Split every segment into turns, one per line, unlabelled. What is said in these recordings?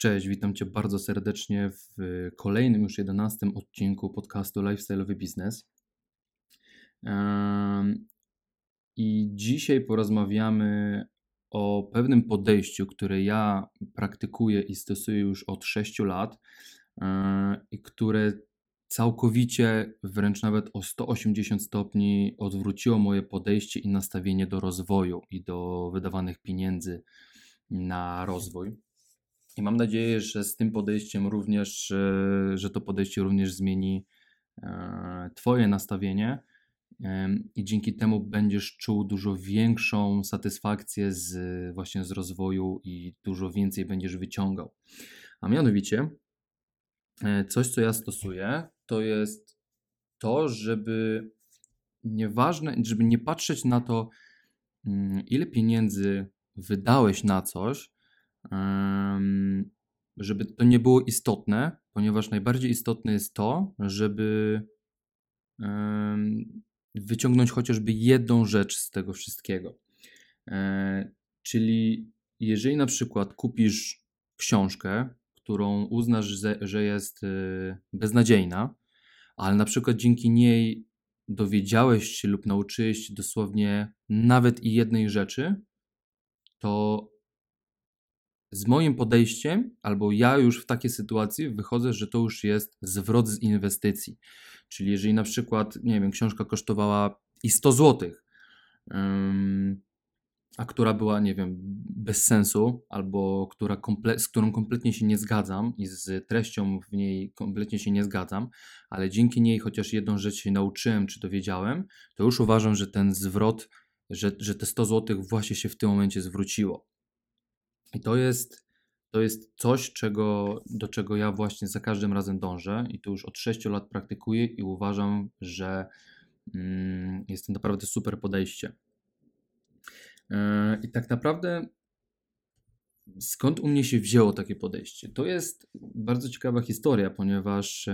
Cześć, witam Cię bardzo serdecznie w kolejnym już 11 odcinku podcastu Lifestyle'owy Biznes. I dzisiaj porozmawiamy o pewnym podejściu, które ja praktykuję i stosuję już od 6 lat i które całkowicie, wręcz nawet o 180 stopni odwróciło moje podejście i nastawienie do rozwoju i do wydawanych pieniędzy na rozwój. I mam nadzieję, że z tym podejściem również, że to podejście również zmieni e, Twoje nastawienie i dzięki temu będziesz czuł dużo większą satysfakcję z właśnie z rozwoju i dużo więcej będziesz wyciągał. A mianowicie e, coś, co ja stosuję, to jest to, żeby nieważne, żeby nie patrzeć na to, mm, ile pieniędzy wydałeś na coś, żeby to nie było istotne, ponieważ najbardziej istotne jest to, żeby wyciągnąć chociażby jedną rzecz z tego wszystkiego. E, czyli jeżeli na przykład kupisz książkę, którą uznasz, że jest y, beznadziejna, ale na przykład dzięki niej dowiedziałeś się lub nauczyłeś się dosłownie nawet i jednej rzeczy, to z moim podejściem, albo ja już w takiej sytuacji wychodzę, że to już jest zwrot z inwestycji. Czyli jeżeli na przykład, nie wiem, książka kosztowała i 100 zł, a która była, nie wiem, bez sensu, albo która komple- z którą kompletnie się nie zgadzam i z treścią w niej kompletnie się nie zgadzam, ale dzięki niej chociaż jedną rzecz się nauczyłem czy dowiedziałem, to już uważam, że ten zwrot, że, że te 100 zł właśnie się w tym momencie zwróciło. I to jest, to jest coś, czego, do czego ja właśnie za każdym razem dążę i to już od 6 lat praktykuję i uważam, że mm, jest to naprawdę super podejście. Yy, I tak naprawdę skąd u mnie się wzięło takie podejście? To jest bardzo ciekawa historia, ponieważ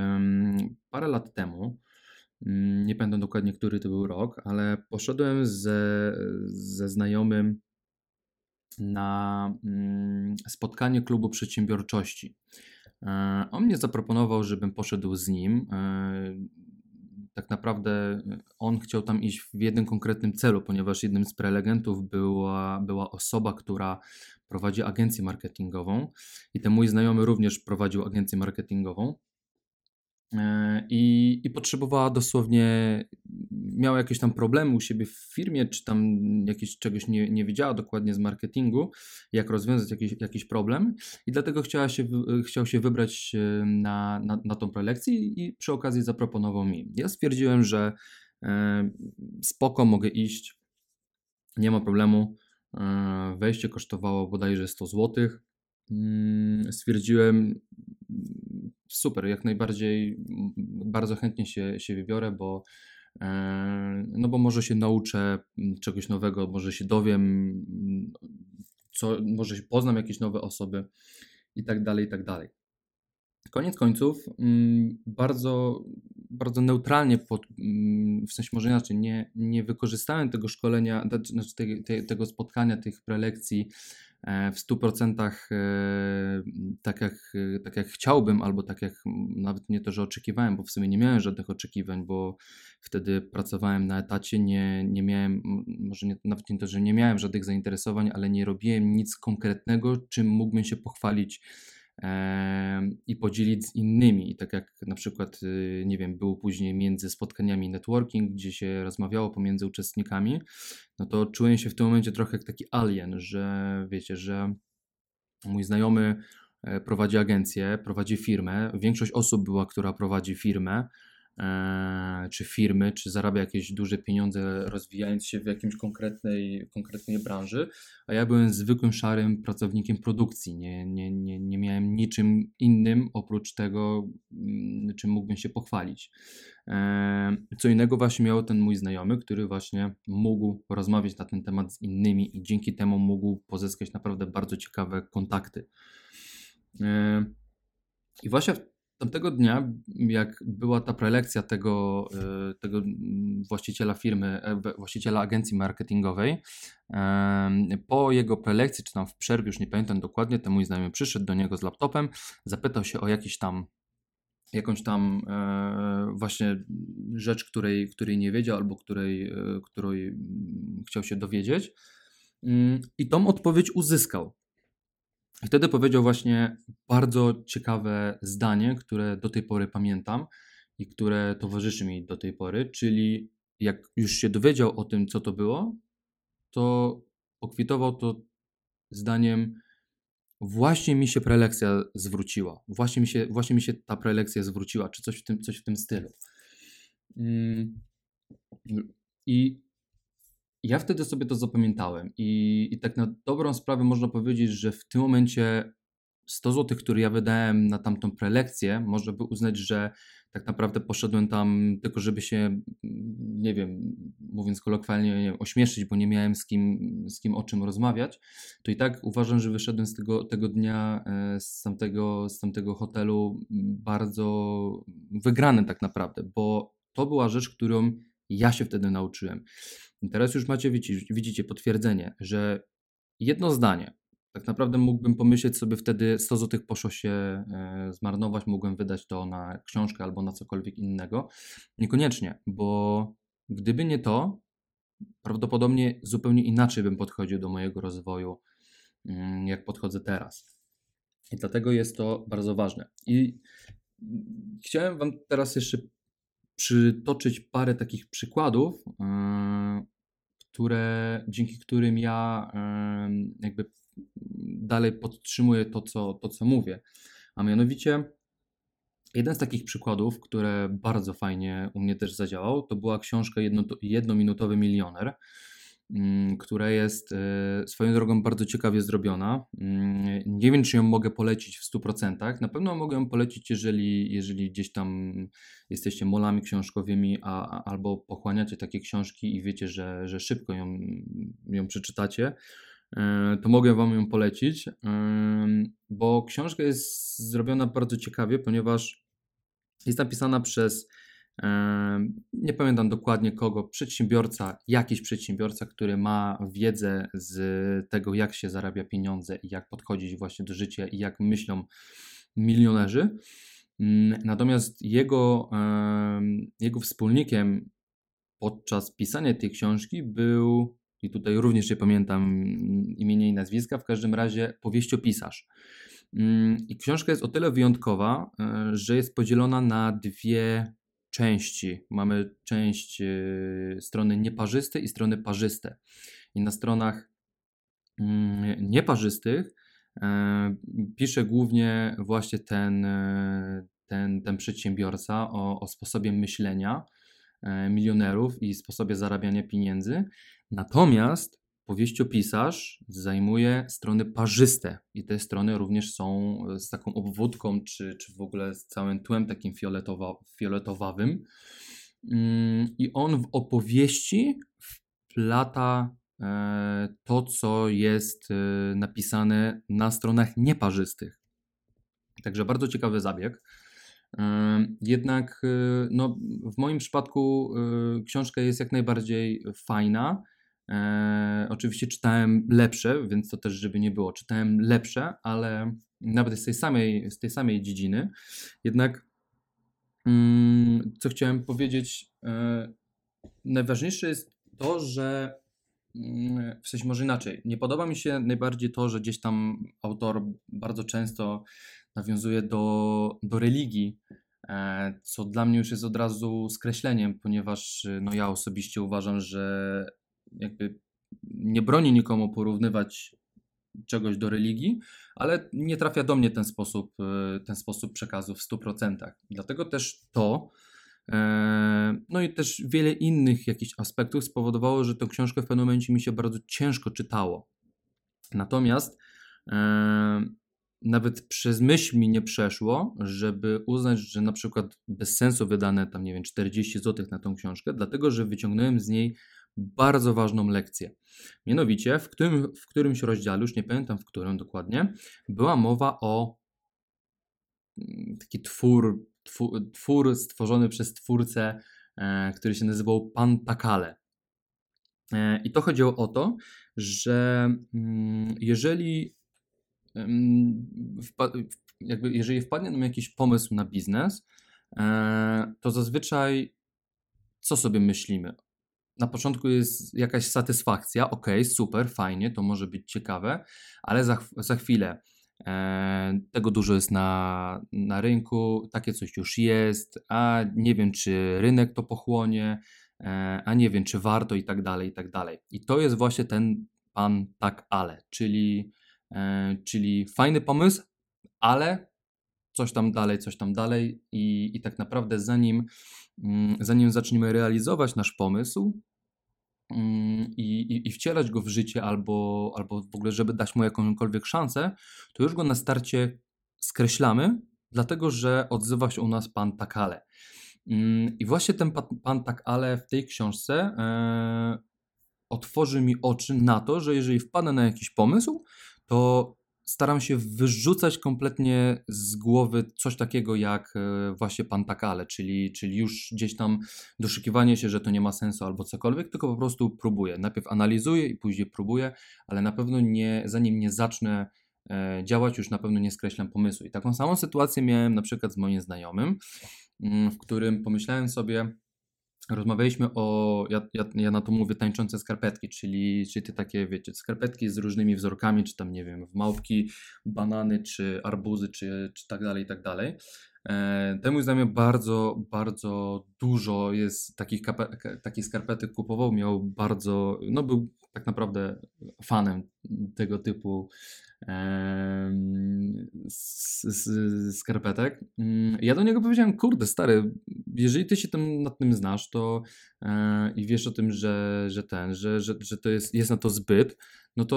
parę lat temu, yy, nie pamiętam dokładnie, który to był rok, ale poszedłem ze, ze znajomym na mm, spotkanie klubu przedsiębiorczości. E, on mnie zaproponował, żebym poszedł z nim. E, tak naprawdę on chciał tam iść w jednym konkretnym celu, ponieważ jednym z prelegentów była, była osoba, która prowadzi agencję marketingową i ten mój znajomy również prowadził agencję marketingową. E, I, I potrzebowała dosłownie, miała jakieś tam problemy u siebie w firmie, czy tam jakieś czegoś nie, nie wiedziała dokładnie z marketingu, jak rozwiązać jakiś, jakiś problem, i dlatego chciała się, chciał się wybrać e, na, na, na tą prelekcję i przy okazji zaproponował mi. Ja stwierdziłem, że e, spoko, mogę iść, nie ma problemu. Wejście kosztowało bodajże 100 zł. Mm, stwierdziłem, super, jak najbardziej bardzo chętnie się, się wybiorę, bo e, no bo może się nauczę czegoś nowego, może się dowiem, co, może poznam jakieś nowe osoby i tak dalej, i tak dalej. Koniec końców, bardzo, bardzo neutralnie, pod, w sensie może inaczej, nie, nie wykorzystałem tego szkolenia, znaczy te, te, tego spotkania, tych prelekcji w 100% e, tak jak, tak jak chciałbym, albo tak jak nawet nie to, że oczekiwałem, bo w sumie nie miałem żadnych oczekiwań, bo wtedy pracowałem na etacie, nie, nie miałem, może nie, nawet nie to, że nie miałem żadnych zainteresowań, ale nie robiłem nic konkretnego, czym mógłbym się pochwalić i podzielić z innymi. I tak jak na przykład, y, nie wiem, był później między spotkaniami networking, gdzie się rozmawiało pomiędzy uczestnikami, no to czułem się w tym momencie trochę jak taki alien, że wiecie, że mój znajomy e, prowadzi agencję, prowadzi firmę. Większość osób była, która prowadzi firmę, czy firmy, czy zarabia jakieś duże pieniądze, rozwijając się w jakimś konkretnej, konkretnej branży, a ja byłem zwykłym szarym pracownikiem produkcji. Nie, nie, nie, nie miałem niczym innym oprócz tego, mm, czym mógłbym się pochwalić. E, co innego właśnie miał ten mój znajomy, który właśnie mógł rozmawiać na ten temat z innymi i dzięki temu mógł pozyskać naprawdę bardzo ciekawe kontakty. E, I właśnie Tamtego dnia, jak była ta prelekcja tego, e, tego właściciela firmy, właściciela agencji marketingowej. Po jego prelekcji, czy tam w przerwie, już nie pamiętam dokładnie, ten mój znajomy przyszedł do niego z laptopem, zapytał się o jakiś tam jakąś tam e, właśnie rzecz, której, której nie wiedział albo której, e, której mm, chciał się dowiedzieć. Mm, I tą odpowiedź uzyskał. I wtedy powiedział właśnie bardzo ciekawe zdanie, które do tej pory pamiętam i które towarzyszy mi do tej pory, czyli jak już się dowiedział o tym, co to było, to pokwitował to zdaniem właśnie mi się prelekcja zwróciła. Właśnie mi się, właśnie mi się ta prelekcja zwróciła, czy coś w tym, coś w tym stylu. Mm, Ja wtedy sobie to zapamiętałem. I, I tak na dobrą sprawę można powiedzieć, że w tym momencie 100 zł, które ja wydałem na tamtą prelekcję, można by uznać, że tak naprawdę poszedłem tam tylko, żeby się, nie wiem, mówiąc kolokwialnie, nie wiem, ośmieszyć, bo nie miałem z kim, z kim o czym rozmawiać, to i tak uważam, że wyszedłem z tego, tego dnia, e, z tamtego, z tamtego hotelu bardzo wygrany tak naprawdę, bo to była rzecz, którą ja się wtedy nauczyłem. Teraz już macie, widzicie, widzicie potwierdzenie, że jedno zdanie, tak naprawdę mógłbym pomyśleć sobie wtedy 100 zł poszło się e, zmarnować, mógłbym wydać to na książkę albo na cokolwiek innego. Niekoniecznie, bo gdyby nie to, prawdopodobnie zupełnie inaczej bym podchodził do mojego rozwoju, mm, jak podchodzę teraz. I dlatego jest to bardzo ważne. I chciałem Wam teraz jeszcze przytoczyć parę takich przykładów, e, które, dzięki którym ja jakby dalej podtrzymuję to co, to, co mówię. A mianowicie, jeden z takich przykładów, które bardzo fajnie u mnie też zadziałał, to była książka jedno, Jednominutowy Milioner, która jest e, swoją drogą bardzo ciekawie zrobiona. Mm, nie wiem, czy ją mogę polecić w 100%. Na pewno mogę ją polecić, jeżeli, jeżeli gdzieś tam jesteście molami książkowymi, a, albo pochłaniacie takie książki i wiecie, że, że szybko ją, ją przeczytacie E, to mogę Wam ją polecić, bo książka jest zrobiona bardzo ciekawie, ponieważ jest napisana przez, nie pamiętam dokładnie kogo, przedsiębiorca, jakiś przedsiębiorca, który ma wiedzę z tego, jak się zarabia pieniądze i jak podchodzić właśnie do życia i jak myślą milionerzy. Mm, natomiast jego, jego wspólnikiem podczas pisania tej książki był i tutaj również nie pamiętam imienia i nazwiska, w każdym razie powieściopisarz. Mm, I książka jest o tyle wyjątkowa, e, że jest podzielona na dwie części. Mamy część e, strony nieparzyste i strony parzyste. I na stronach mm, nieparzystych e, pisze głównie właśnie ten, ten, ten przedsiębiorca o, o sposobie myślenia milionerów i sposobie zarabiania pieniędzy, Natomiast powieściopisarz zajmuje strony parzyste i te strony również są e, z taką obwódką, czy, czy w ogóle z całym tłem takim fioletowa, fioletowawym. Mm, I on w opowieści wplata e, to, co jest e, napisane na stronach nieparzystych. Także bardzo ciekawy zabieg. Jednak no, w moim przypadku książka jest jak najbardziej fajna E, oczywiście czytałem lepsze, więc to też, żeby nie było, czytałem lepsze, ale nawet z tej samej, z tej samej dziedziny. Jednak, mm, co chciałem powiedzieć, e, najważniejsze jest to, że mm, w sensie może inaczej. Nie podoba mi się najbardziej to, że gdzieś tam autor bardzo często nawiązuje do, do religii, e, co dla mnie już jest od razu skreśleniem, ponieważ no ja osobiście uważam, że jakby nie broni nikomu porównywać czegoś do religii, ale nie trafia do mnie ten sposób, e, ten sposób przekazu w 100%. Dlatego też to, e, no i też wiele innych jakichś aspektów spowodowało, że tę książkę w pewnym momencie mi się bardzo ciężko czytało. Natomiast e, nawet przez myśl mi nie przeszło, żeby uznać, że na przykład bez sensu wydane tam, nie wiem, 40 zł na tą książkę, dlatego że wyciągnąłem z niej bardzo ważną lekcję. Mianowicie, w, którym, w którymś rozdziale, już nie pamiętam w którym dokładnie, była mowa o mm, taki twór, twór, stworzony przez twórcę e, który się nazywał Pan Takale. E, I to chodziło o to, że mm, jeżeli jakby jeżeli wpadnie nam jakiś pomysł na biznes, to zazwyczaj co sobie myślimy? Na początku jest jakaś satysfakcja, ok, super, fajnie, to może być ciekawe, ale za, za chwilę e, tego dużo jest na, na rynku, takie coś już jest, a nie wiem, czy rynek to pochłonie, e, a nie wiem, czy warto i tak dalej, i tak dalej. I to jest właśnie ten pan tak ale, czyli, e, czyli fajny pomysł, ale coś tam dalej, coś tam dalej i, i tak naprawdę zanim, mm, zanim zaczniemy realizować nasz pomysł mm, i, i, i wcielać go w życie albo, albo w ogóle, żeby dać mu jakąkolwiek szansę, to już go na starcie skreślamy, dlatego że odzywa się u nas pan Takale. Mm, I właśnie ten pan, pan Takale w tej książce e, otworzy mi oczy na to, że jeżeli wpadnę na jakiś pomysł, to staram się wyrzucać kompletnie z głowy coś takiego jak e, właśnie pan Takale, czyli, czyli już gdzieś tam doszukiwanie się, że to nie ma sensu albo cokolwiek, tylko po prostu próbuję. Najpierw analizuję i później próbuję, ale na pewno nie, zanim nie zacznę e, działać, już na pewno nie skreślam pomysłu. I taką samą sytuację miałem na przykład z moim znajomym, mm, w którym pomyślałem sobie, Rozmawialiśmy o, ja, ja, ja, na to mówię tańczące skarpetki, czyli, czyli te takie, wiecie, skarpetki z różnymi wzorkami, czy tam, nie wiem, w małpki, banany, czy arbuzy, czy, czy tak dalej, i tak dalej. E, temu znajomy bardzo, bardzo dużo jest takich, takich skarpetek kupował, miał bardzo, no był tak naprawdę fanem tego typu skarpetek. Mm, ja do niego powiedziałem, kurde stary, jeżeli ty się tam nad tym znasz to e, i wiesz o tym, że, że ten, że, że, że to jest, jest na to zbyt, no to,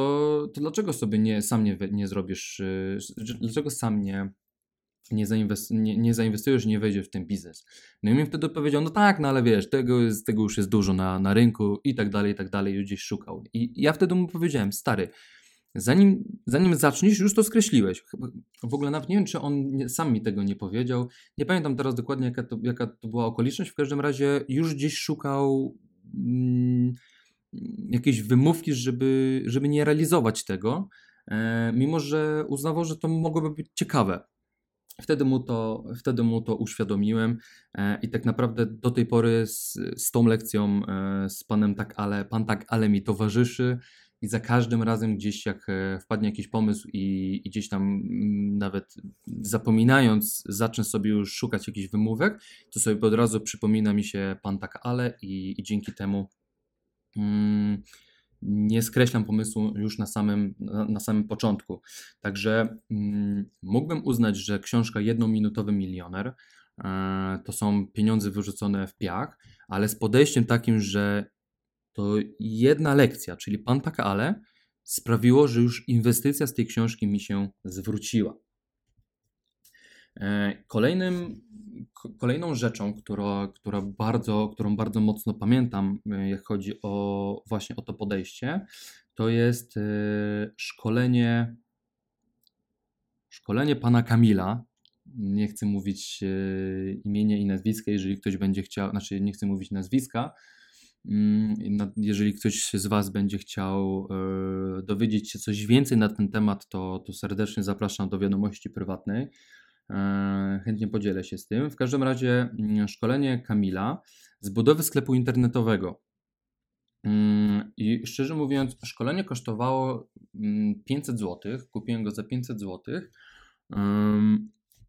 to dlaczego sobie nie, sam nie, nie zrobisz, e, dlaczego sam nie nie, zainwest, nie, nie zainwestujesz, nie wejdziesz w ten biznes. No i mi wtedy powiedział, no tak, no ale wiesz, tego, jest, tego już jest dużo na, na rynku i tak dalej, i tak dalej, i gdzieś szukał. I ja wtedy mu powiedziałem, stary, zanim, zanim zaczniesz, już to skreśliłeś. W ogóle nawet nie wiem, czy on nie, sam mi tego nie powiedział. Nie pamiętam teraz dokładnie, jaka to, jaka to była okoliczność. W każdym razie już gdzieś szukał mm, jakiejś wymówki, żeby, żeby nie realizować tego, e, mimo że uznawał, że to mogłoby być ciekawe. Wtedy mu to, wtedy mu to uświadomiłem e, i tak naprawdę do tej pory z, z tą lekcją e, z panem tak ale, pan tak ale mi towarzyszy i za każdym razem gdzieś jak e, wpadnie jakiś pomysł i, i, gdzieś tam mm, nawet zapominając zacznę sobie już szukać jakichś wymówek, to sobie od razu przypomina mi się pan tak ale i, i dzięki temu mm, nie skreślam pomysłu już na samym, na, na samym początku. Także mm, mógłbym uznać, że książka Jednominutowy Milioner e, to są pieniądze wyrzucone w piach, ale z podejściem takim, że to jedna lekcja, czyli pan tak ale, sprawiło, że już inwestycja z tej książki mi się zwróciła. E, kolejnym, kolejną rzeczą, która, która bardzo, którą bardzo mocno pamiętam, e, jak chodzi o właśnie o to podejście, to jest e, szkolenie szkolenie pana Kamila. Nie chcę mówić imienia i nazwiska, jeżeli ktoś będzie chciał, znaczy nie chcę mówić nazwiska, jeżeli ktoś z Was będzie chciał e, dowiedzieć się coś więcej na ten temat, to, to serdecznie zapraszam do wiadomości prywatnej. E, chętnie podzielę się z tym. W każdym razie mm, szkolenie Kamila z budowy sklepu internetowego. Mm, I szczerze mówiąc, szkolenie kosztowało 500 zł. Kupiłem go za 500 zł.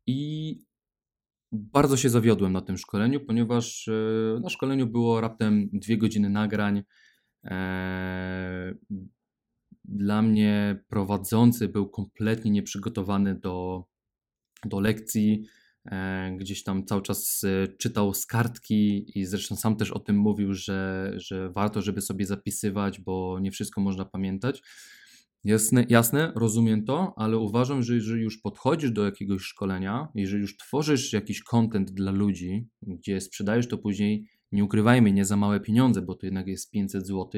I bardzo się zawiodłem na tym szkoleniu, ponieważ e, na szkoleniu było raptem dwie godziny nagrań. E, dla mnie prowadzący był kompletnie nieprzygotowany do, do lekcji. E, gdzieś tam cały czas czytał z kartki i zresztą sam też o tym mówił, że, że warto, żeby sobie zapisywać, bo nie wszystko można pamiętać. Jasne, jasne, rozumiem to, ale uważam, że jeżeli już podchodzisz do jakiegoś szkolenia, jeżeli już tworzysz jakiś content dla ludzi, gdzie sprzedajesz to później, nie ukrywajmy, nie za małe pieniądze, bo to jednak jest 500 zł,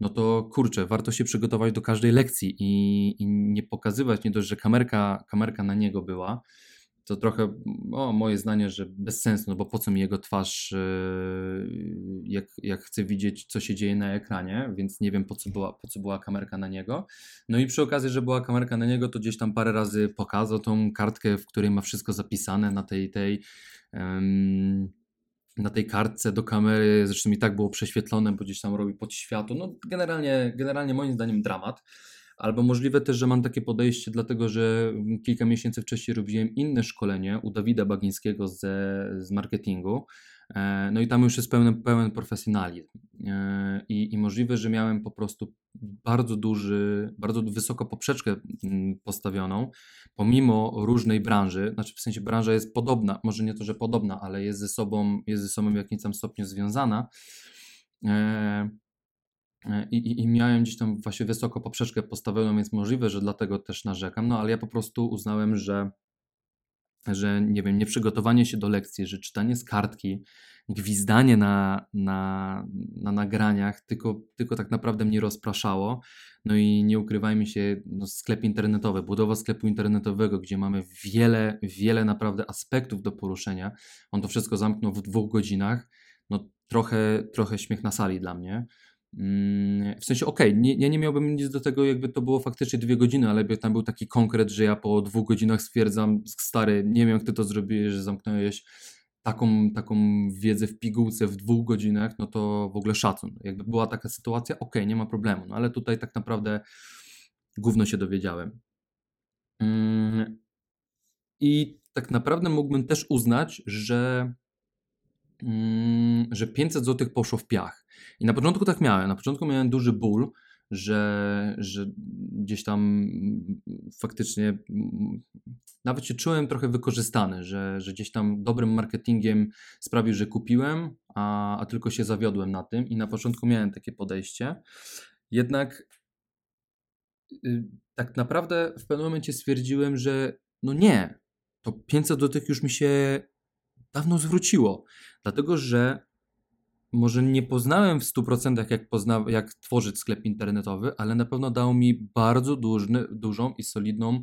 no to kurczę, warto się przygotować do każdej lekcji i, i nie pokazywać, nie dość, że kamerka, kamerka na niego była, to trochę o, moje zdanie, że bez sensu, no bo po co mi jego twarz, yy, jak, jak chcę widzieć, co się dzieje na ekranie, więc nie wiem, po co, była, po co była kamerka na niego. No i przy okazji, że była kamerka na niego, to gdzieś tam parę razy pokazał tą kartkę, w której ma wszystko zapisane na tej, tej na tej kartce do kamery, zresztą i tak było prześwietlone, bo gdzieś tam robi pod światło. No generalnie, generalnie moim zdaniem dramat. Albo możliwe też, że mam takie podejście, dlatego że kilka miesięcy wcześniej robiłem inne szkolenie u Dawida Bagińskiego z, marketingu. E, no i tam już jest pełen, pełen profesjonalizm. E, I, I możliwe, że miałem po prostu bardzo duży, bardzo wysoko poprzeczkę mm, postawioną, pomimo różnej branży, znaczy w sensie branża jest podobna, może nie to, że podobna, ale jest ze sobą, jest ze sobą w jakimś tam stopniu związana. E, i, I, miałem gdzieś tam właśnie wysoko poprzeczkę postawioną, więc możliwe, że dlatego też narzekam, no ale ja po prostu uznałem, że, że nie wiem, nieprzygotowanie się do lekcji, że czytanie z kartki, gwizdanie na, na, na nagraniach tylko, tylko tak naprawdę mnie rozpraszało. No i nie ukrywajmy się, no sklep internetowy, budowa sklepu internetowego, gdzie mamy wiele, wiele naprawdę aspektów do poruszenia. On to wszystko zamknął w dwóch godzinach. No trochę, trochę śmiech na sali dla mnie. Mm, w sensie, okej, okay, nie, nie miałbym nic do tego, jakby to było faktycznie dwie godziny, ale by tam był taki konkret, że ja po dwóch godzinach stwierdzam, stary, nie wiem jak ty to zrobiłeś, że zamknąłeś taką, taką wiedzę w pigułce w dwóch godzinach, no to w ogóle szacun. Jakby była taka sytuacja, okej, okay, nie ma problemu, no ale tutaj tak naprawdę gówno się dowiedziałem. Mm, I tak naprawdę mógłbym też uznać, że że 500 zł poszło w piach. I na początku tak miałem. Na początku miałem duży ból, że, że gdzieś tam mm, faktycznie mm, nawet się czułem trochę wykorzystany, że, że gdzieś tam dobrym marketingiem sprawił, że kupiłem, a, a tylko się zawiodłem na tym. I na początku miałem takie podejście. Jednak y, tak naprawdę w pewnym momencie stwierdziłem, że no nie, to 500 zł już mi się dawno zwróciło. Dlatego, że może nie poznałem w 100% jak, pozna, jak tworzyć sklep internetowy, ale na pewno dał mi bardzo duży, dużą i solidną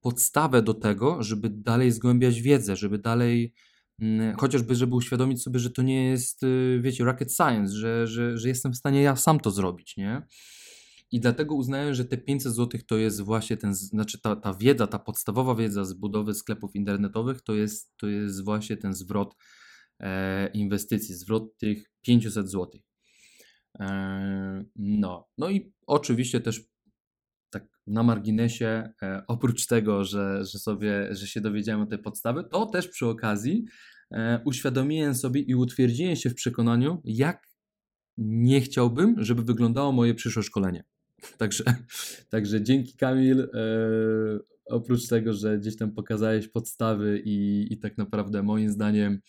podstawę do tego, żeby dalej zgłębiać wiedzę, żeby dalej mm, chociażby, żeby uświadomić sobie, że to nie jest, y, wiecie, rocket science, że, że, że jestem w stanie ja sam to zrobić, nie? I dlatego uznałem, że te 500 zł to jest właśnie ten, znaczy ta, ta wiedza, ta podstawowa wiedza z budowy sklepów internetowych to jest, to jest właśnie ten zwrot e, inwestycji, zwrot tych 500 zł. E, no. no i oczywiście też tak na marginesie, e, oprócz tego, że, że sobie, że się dowiedziałem o tej podstawy, to też przy okazji e, uświadomiłem sobie i utwierdziłem się w przekonaniu, jak nie chciałbym, żeby wyglądało moje przyszłe szkolenie. Także, także dzięki Kamil. E, oprócz tego, że gdzieś tam pokazałeś podstawy i, i tak naprawdę moim zdaniem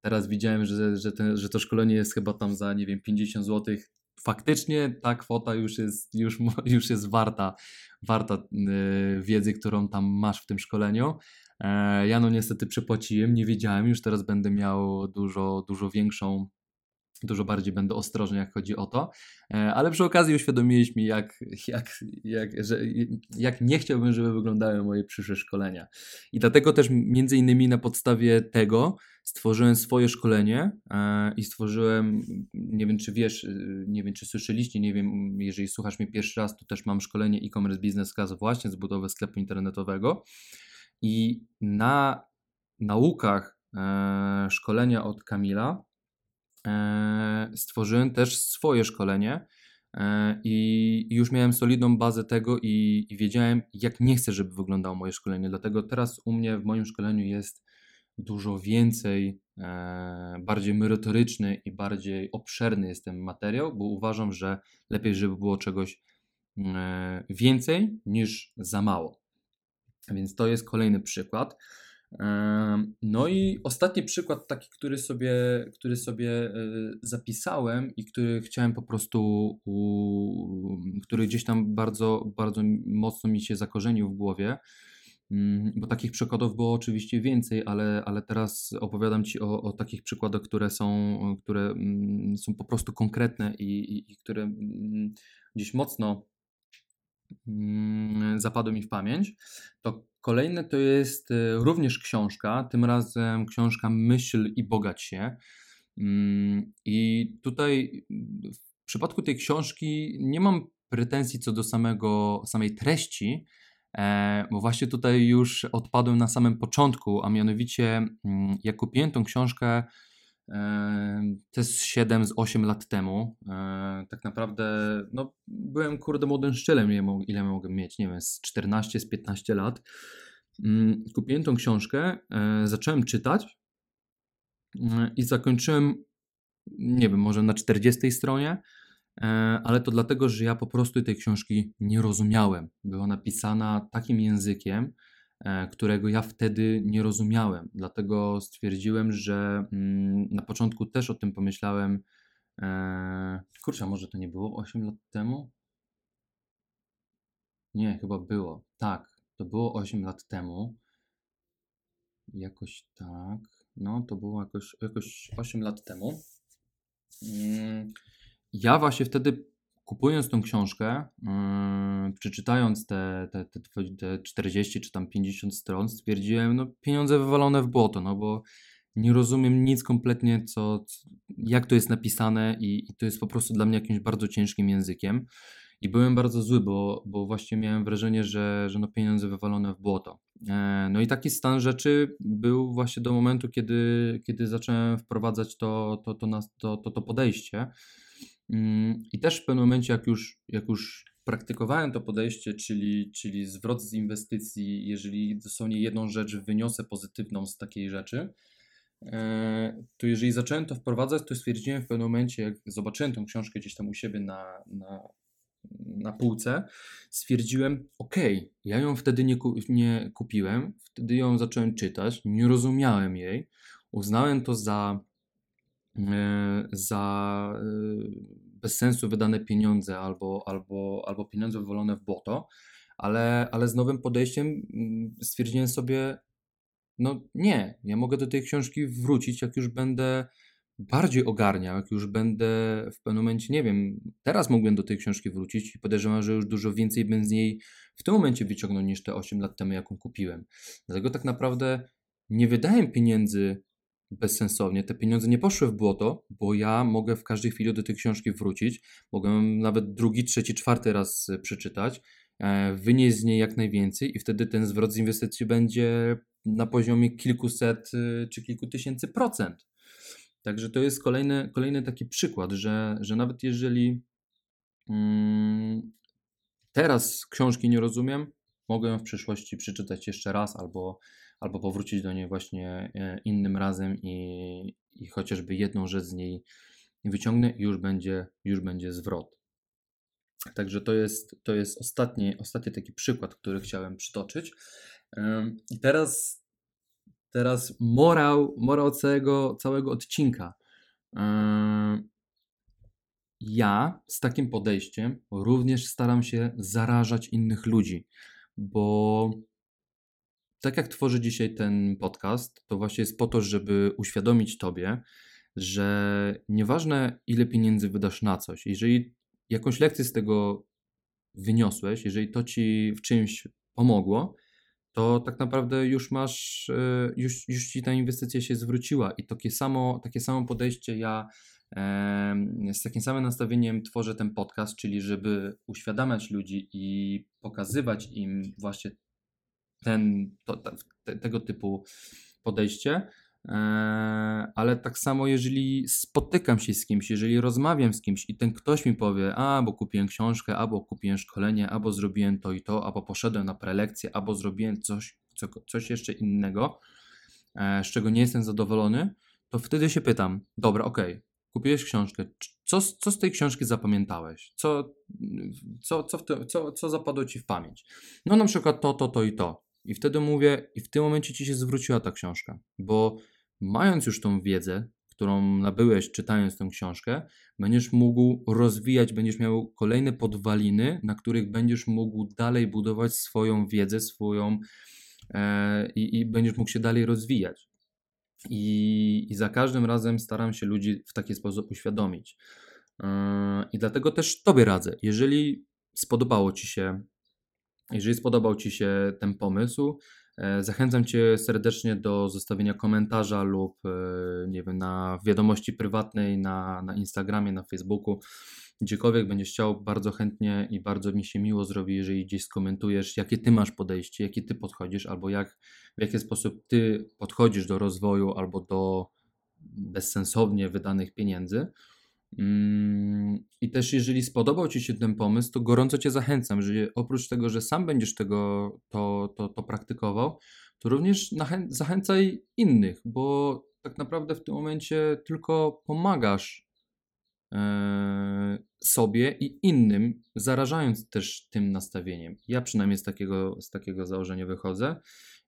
teraz widziałem, że, że, ten, że to szkolenie jest chyba tam za, nie wiem, 50 zł. Faktycznie ta kwota już jest, już, już jest warta, warta e, wiedzy, którą tam masz w tym szkoleniu. E, ja no niestety przepłaciłem, nie wiedziałem, już teraz będę miał dużo, dużo większą dużo bardziej będę ostrożny, jak chodzi o to. E, ale przy okazji uświadomiłeś mi, jak, jak, jak, że, jak nie chciałbym, żeby wyglądały moje przyszłe szkolenia. I dlatego też między innymi na podstawie tego stworzyłem swoje szkolenie e, i stworzyłem, nie wiem czy wiesz, e, nie wiem czy słyszeliście, nie wiem, jeżeli słuchasz mnie pierwszy raz, to też mam szkolenie e-commerce business class właśnie z budowy sklepu internetowego i na naukach szkolenia od Kamila stworzyłem też swoje szkolenie e, i już miałem solidną bazę tego i, i wiedziałem, jak nie chcę, żeby wyglądało moje szkolenie. Dlatego teraz u mnie w moim szkoleniu jest dużo więcej, e, bardziej merytoryczny i bardziej obszerny jest ten materiał, bo uważam, że lepiej, żeby było czegoś więcej niż za mało. Więc to jest kolejny przykład. No i ostatni przykład taki, który sobie, który sobie e, zapisałem i który chciałem po prostu, który gdzieś tam bardzo, bardzo mocno mi się zakorzenił w głowie, mm, bo takich przykładów było oczywiście więcej, ale, ale teraz opowiadam Ci o, o takich przykładach, które są, które mm, są po prostu konkretne i, i, i które mm, gdzieś mocno zapadły mi w pamięć. To kolejne to jest y, również książka, tym razem książka Myśl i Bogać się. Mm, I tutaj w przypadku tej książki nie mam pretensji co do samego, samej treści, e, bo właśnie tutaj już odpadłem na samym początku, a mianowicie mm, jak kupiłem tą książkę to jest 7 z 8 lat temu. Tak naprawdę, no, byłem kurde młodym szczelem, ile mogę mieć, nie wiem, z 14, z 15 lat. Mm, kupiłem tą książkę, e, zacząłem czytać mm, i zakończyłem, nie wiem, może na 40 stronie, e, ale to dlatego, że ja po prostu tej książki nie rozumiałem. Była napisana takim językiem, którego ja wtedy nie rozumiałem. Dlatego stwierdziłem, że mm, na początku też o tym pomyślałem. E, kurczę, może to nie było 8 lat temu? Nie, chyba było. Tak, to było 8 lat temu. Jakoś tak. No, to było jakoś, jakoś 8 lat temu. Mm, ja właśnie wtedy kupując tą książkę, yy, przeczytając te, te, te, te 40 czy tam 50 stron, stwierdziłem, no pieniądze wywalone w błoto, no bo nie rozumiem nic kompletnie, co, jak to jest napisane i, i to jest po prostu dla mnie jakimś bardzo ciężkim językiem. I byłem bardzo zły, bo, bo właśnie miałem wrażenie, że, że no pieniądze wywalone w błoto. E, no i taki stan rzeczy był właśnie do momentu, kiedy, kiedy zacząłem wprowadzać to, to, to, to, to, to podejście. Mm, I też w pewnym momencie, jak już, jak już praktykowałem to podejście, czyli, czyli zwrot z inwestycji, jeżeli dosłownie jedną rzecz wyniosę pozytywną z takiej rzeczy, e, to jeżeli zacząłem to wprowadzać, to stwierdziłem w pewnym momencie, jak zobaczyłem tą książkę gdzieś tam u siebie na, na, na półce, stwierdziłem, ok, ja ją wtedy nie, nie kupiłem, wtedy ją zacząłem czytać, nie rozumiałem jej, uznałem to za za e, bez sensu wydane pieniądze albo, albo, albo pieniądze wywalone w błoto, ale, ale z nowym podejściem mm, stwierdziłem sobie, no nie, ja mogę do tej książki wrócić, jak już będę bardziej ogarniał, jak już będę w pewnym momencie, nie wiem, teraz mógłbym do tej książki wrócić i podejrzewam, że już dużo więcej bym z niej w tym momencie wyciągnął niż te 8 lat temu, jaką kupiłem. Dlatego tak naprawdę nie wydałem pieniędzy bezsensownie. Te pieniądze nie poszły w błoto, bo ja mogę w każdej chwili do tej książki wrócić. Mogę nawet drugi, trzeci, czwarty raz e, przeczytać, e, wynieść z niej jak najwięcej i wtedy ten zwrot z inwestycji będzie na poziomie kilkuset e, czy kilku tysięcy procent. Także to jest kolejny, kolejny taki przykład, że, że nawet jeżeli mm, teraz książki nie rozumiem, mogę w przyszłości przeczytać jeszcze raz albo albo powrócić do niej właśnie e, innym razem i, i chociażby jedną rzecz z niej wyciągnę i już będzie, już będzie zwrot. Także to jest, to jest ostatni, ostatni taki przykład, który chciałem przytoczyć. I teraz, teraz morał, morał całego, całego odcinka. Ja z takim podejściem również staram się zarażać innych ludzi, bo tak jak tworzę dzisiaj ten podcast, to właśnie jest po to, żeby uświadomić Tobie, że nieważne ile pieniędzy wydasz na coś, jeżeli jakąś lekcję z tego wyniosłeś, jeżeli to Ci w czymś pomogło, to tak naprawdę już masz, e, już, już Ci ta inwestycja się zwróciła i takie samo, takie samo podejście ja z takim samym nastawieniem tworzę ten podcast, czyli żeby uświadamiać ludzi i pokazywać im właśnie ten, to, te, tego typu podejście. E, ale tak samo, jeżeli spotykam się z kimś, jeżeli rozmawiam z kimś i ten ktoś mi powie, a bo kupiłem książkę, albo kupiłem szkolenie, albo zrobiłem to i to, albo poszedłem na prelekcję, albo zrobiłem coś, co, coś jeszcze innego, e, z czego nie jestem zadowolony, to wtedy się pytam, dobra, okay, kupiłeś książkę, co, co z tej książki zapamiętałeś? Co, co, co, te, co, co zapadło ci w pamięć? No na przykład to, to, to i to. I wtedy mówię, i w tym momencie ci się zwróciła ta książka, bo mając już tą wiedzę, którą nabyłeś czytając tę książkę, będziesz mógł rozwijać, będziesz miał kolejne podwaliny, na których będziesz mógł dalej budować swoją wiedzę, swoją e, i, będziesz mógł się dalej rozwijać. I, I za każdym razem staram się ludzi w taki sposób uświadomić. E, I dlatego też Tobie radzę, jeżeli spodobało Ci się Jeżeli spodobał Ci się ten pomysł, e, zachęcam Cię serdecznie do zostawienia komentarza lub e, nie wiem, na wiadomości prywatnej na, na Instagramie, na Facebooku, gdziekolwiek będziesz chciał, bardzo chętnie i bardzo mi się miło zrobi, jeżeli gdzieś skomentujesz, jakie Ty masz podejście, jakie Ty podchodzisz, albo jak, w jaki sposób Ty podchodzisz do rozwoju albo do bezsensownie wydanych pieniędzy. Mm, I też jeżeli spodobał Ci się ten pomysł, to gorąco Cię zachęcam, że oprócz tego, że sam będziesz tego to, to, to praktykował, to również zachęcaj innych, bo tak naprawdę w tym momencie tylko pomagasz e, sobie i innym, zarażając też tym nastawieniem. Ja przynajmniej z takiego, z takiego założenia wychodzę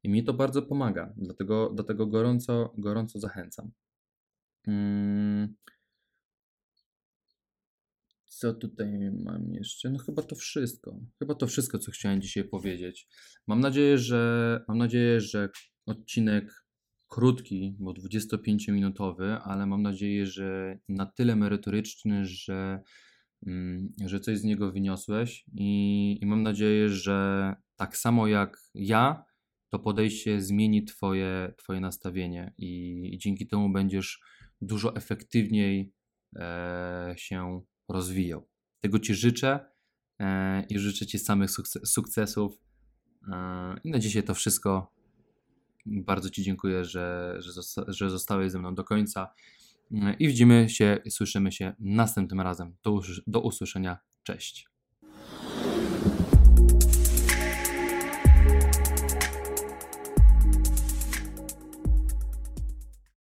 i mi to bardzo pomaga, dlatego do tego gorąco, gorąco zachęcam. Hmm. Co tutaj mam jeszcze? No chyba to wszystko. Chyba to wszystko, co chciałem dzisiaj powiedzieć. Mam nadzieję, że mam nadzieję, że odcinek krótki, bo 25-minutowy, ale mam nadzieję, że na tyle merytoryczny, że, mm, że coś z niego wyniosłeś i, i mam nadzieję, że tak samo jak ja, to podejście zmieni twoje, twoje nastawienie i, i dzięki temu będziesz dużo efektywniej e, się rozwijał. Tego Ci życzę e, i życzę Ci samych sukcesów. E, I na dzisiaj to wszystko. Bardzo Ci dziękuję, że, że, zosta że zostałeś ze mną do końca. E, I widzimy się, słyszymy się następnym razem. Do usłyszenia. Cześć.